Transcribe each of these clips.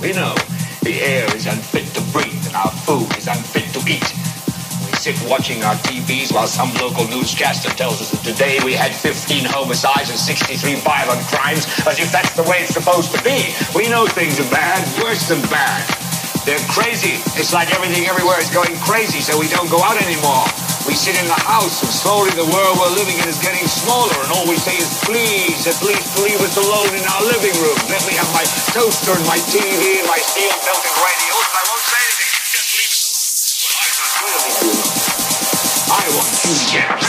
We know the air is unfit to breathe and our food is unfit to eat. We sit watching our TVs while some local newscaster tells us that today we had 15 homicides and 63 violent crimes, as if that's the way it's supposed to be. We know things are bad, worse than bad. They're crazy. It's like everything everywhere is going crazy, so we don't go out anymore. We sit in the house, and slowly the world we're living in is getting smaller, and all we say is, please, uh, at least leave us alone in our living room. Let me have my toaster and my TV and my steel-belted radio, and I won't say anything. Just leave us alone. Going you. I want you to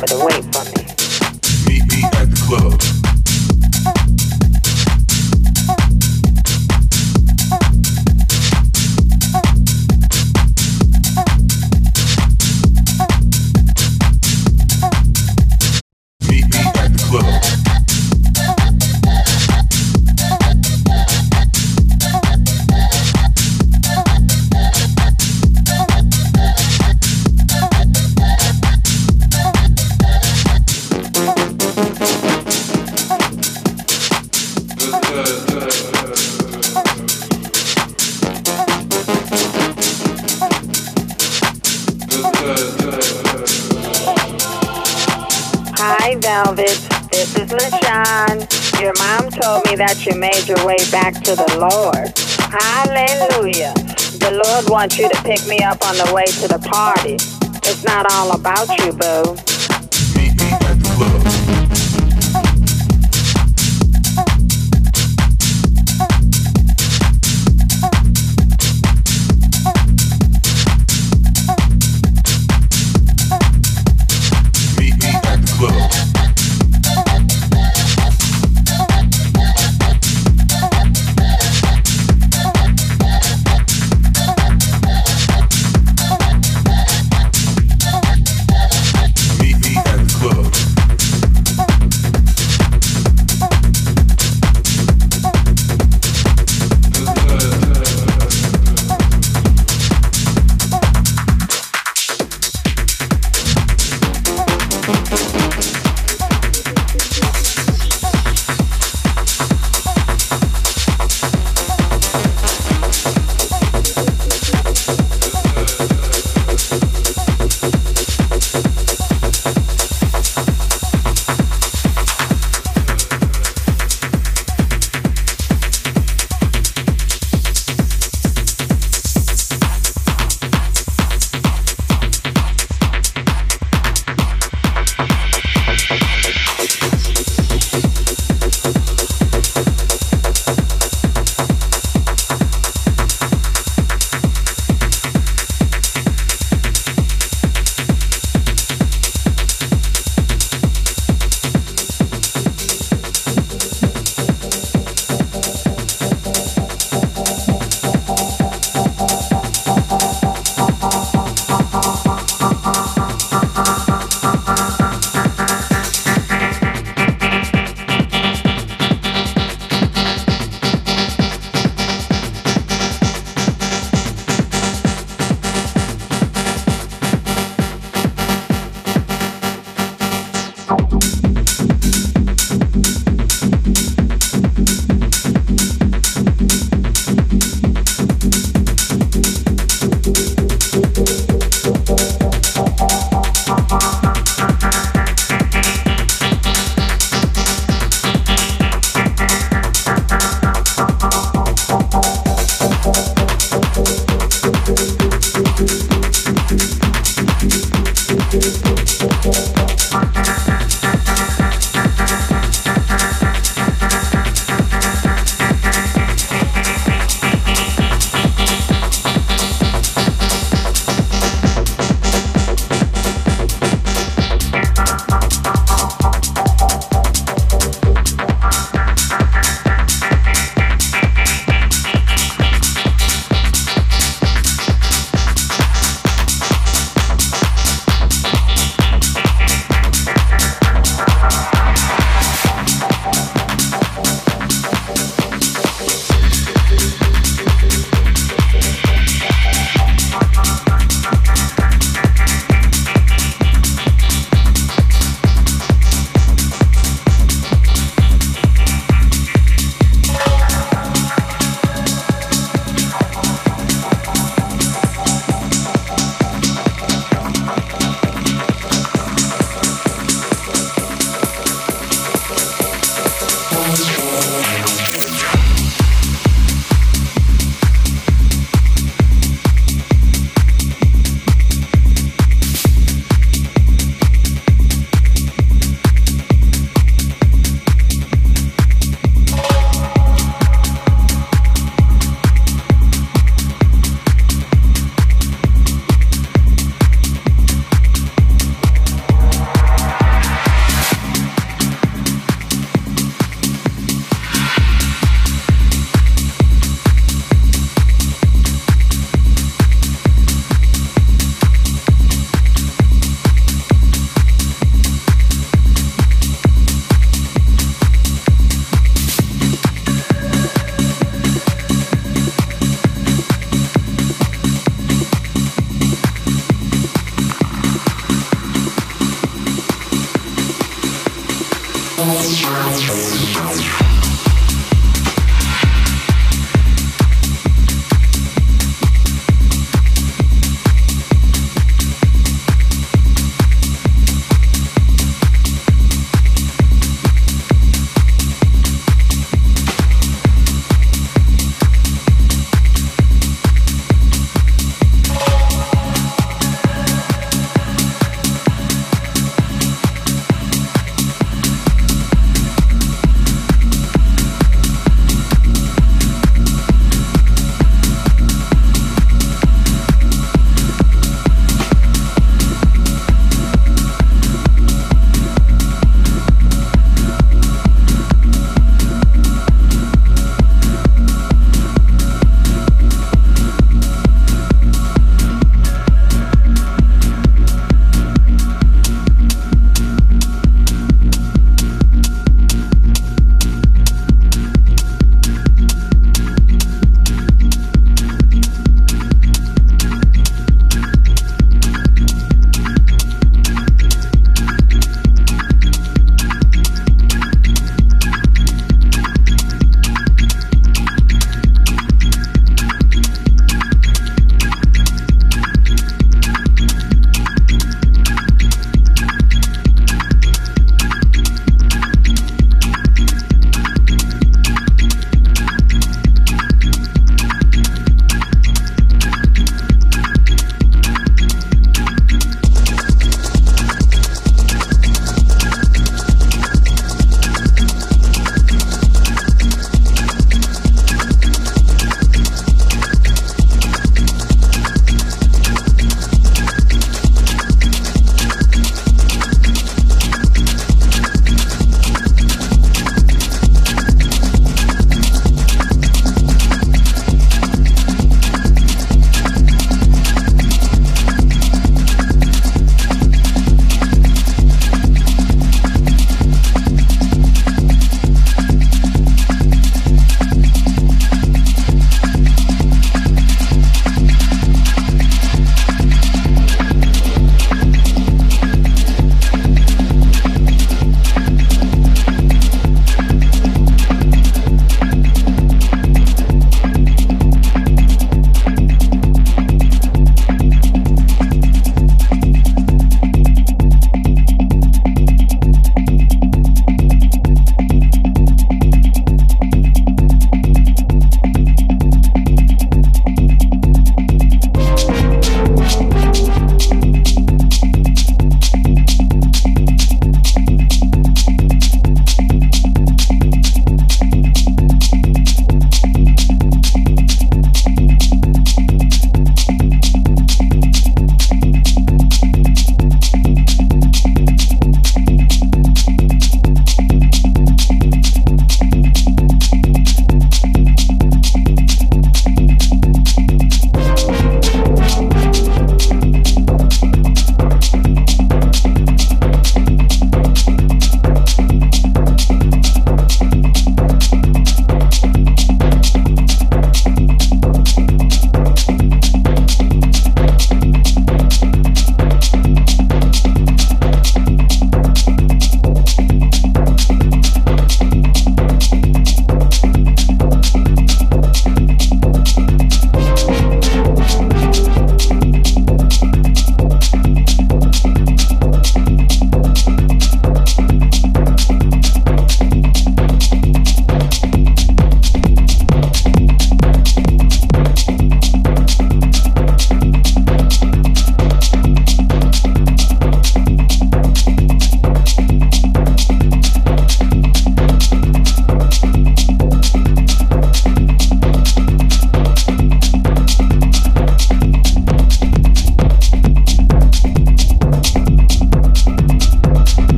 Limo driver to wait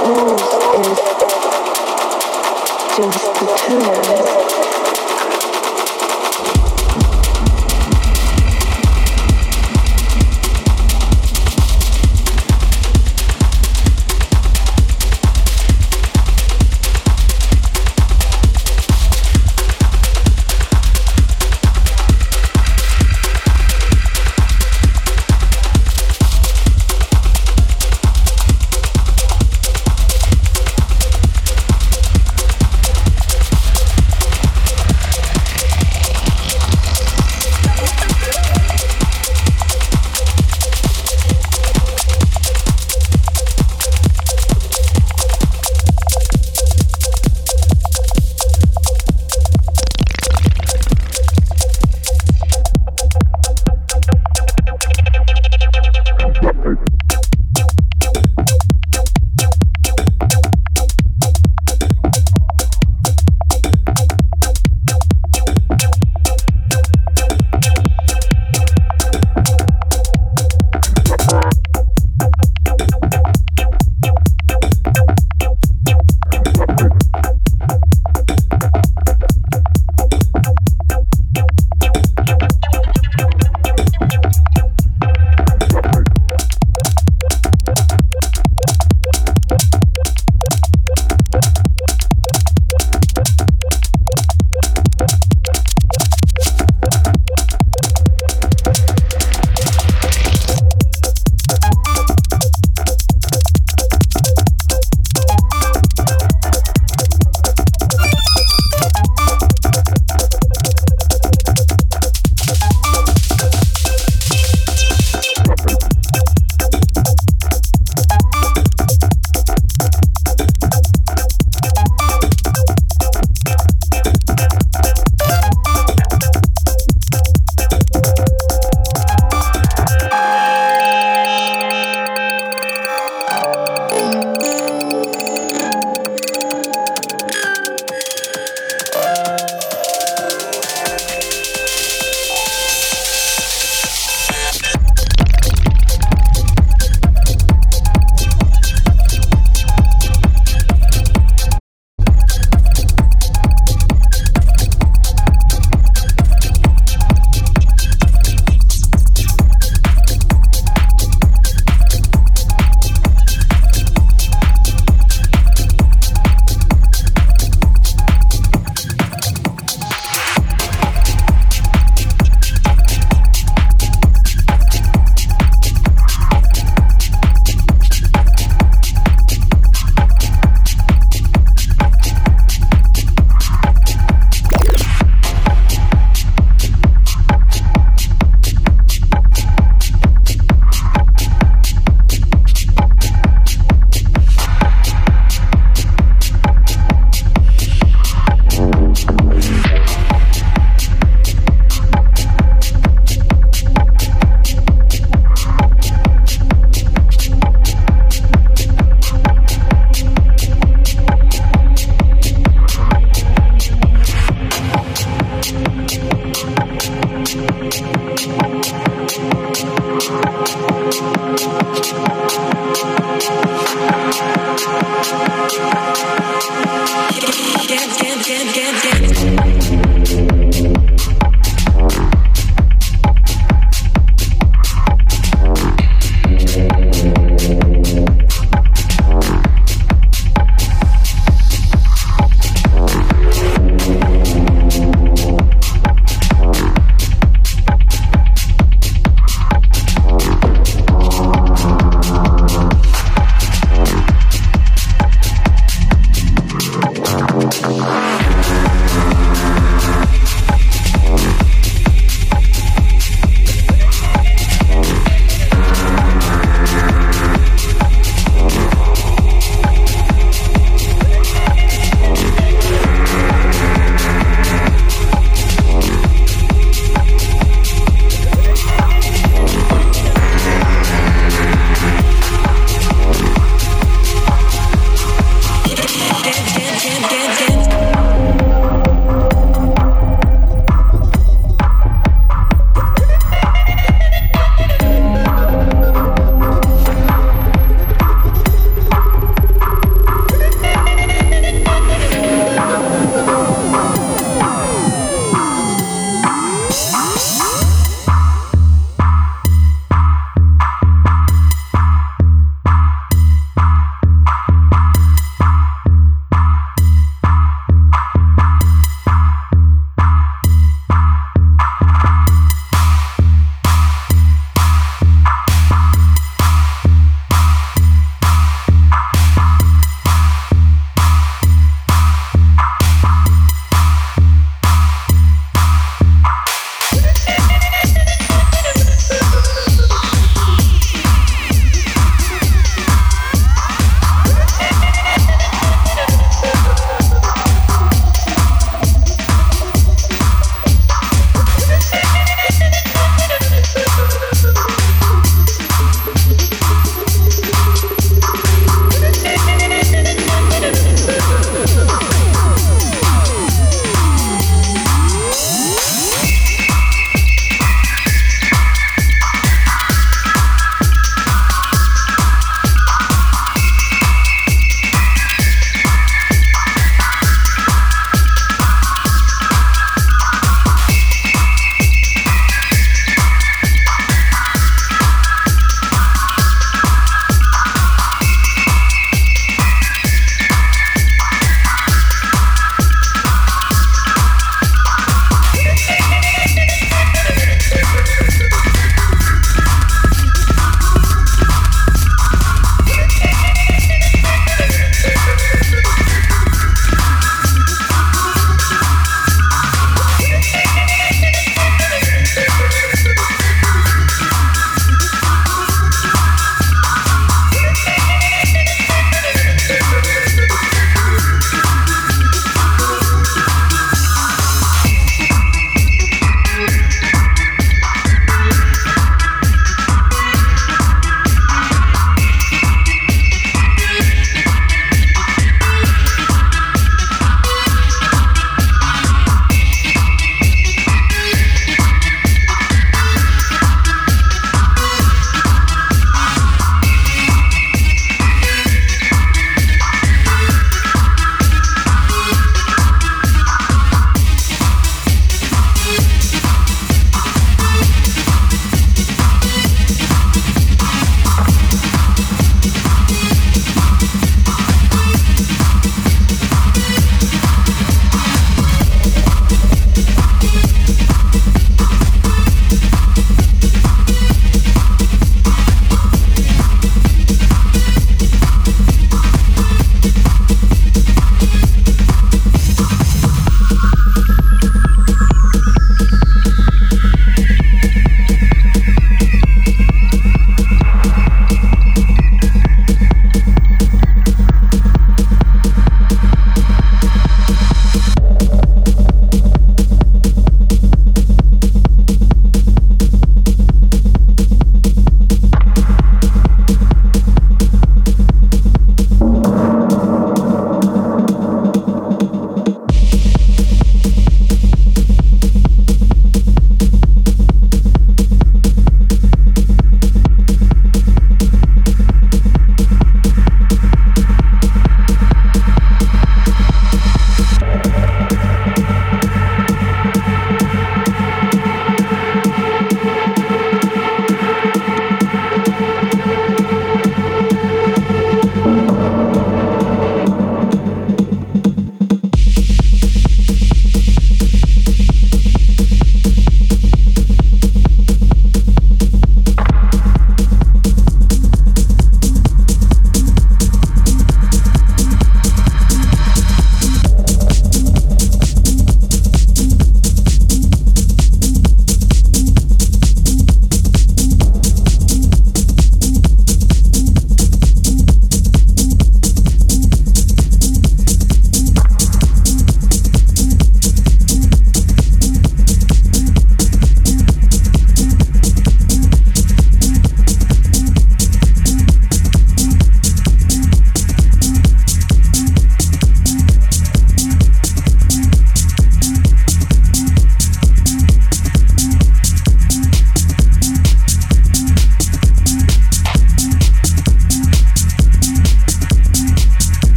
Oh.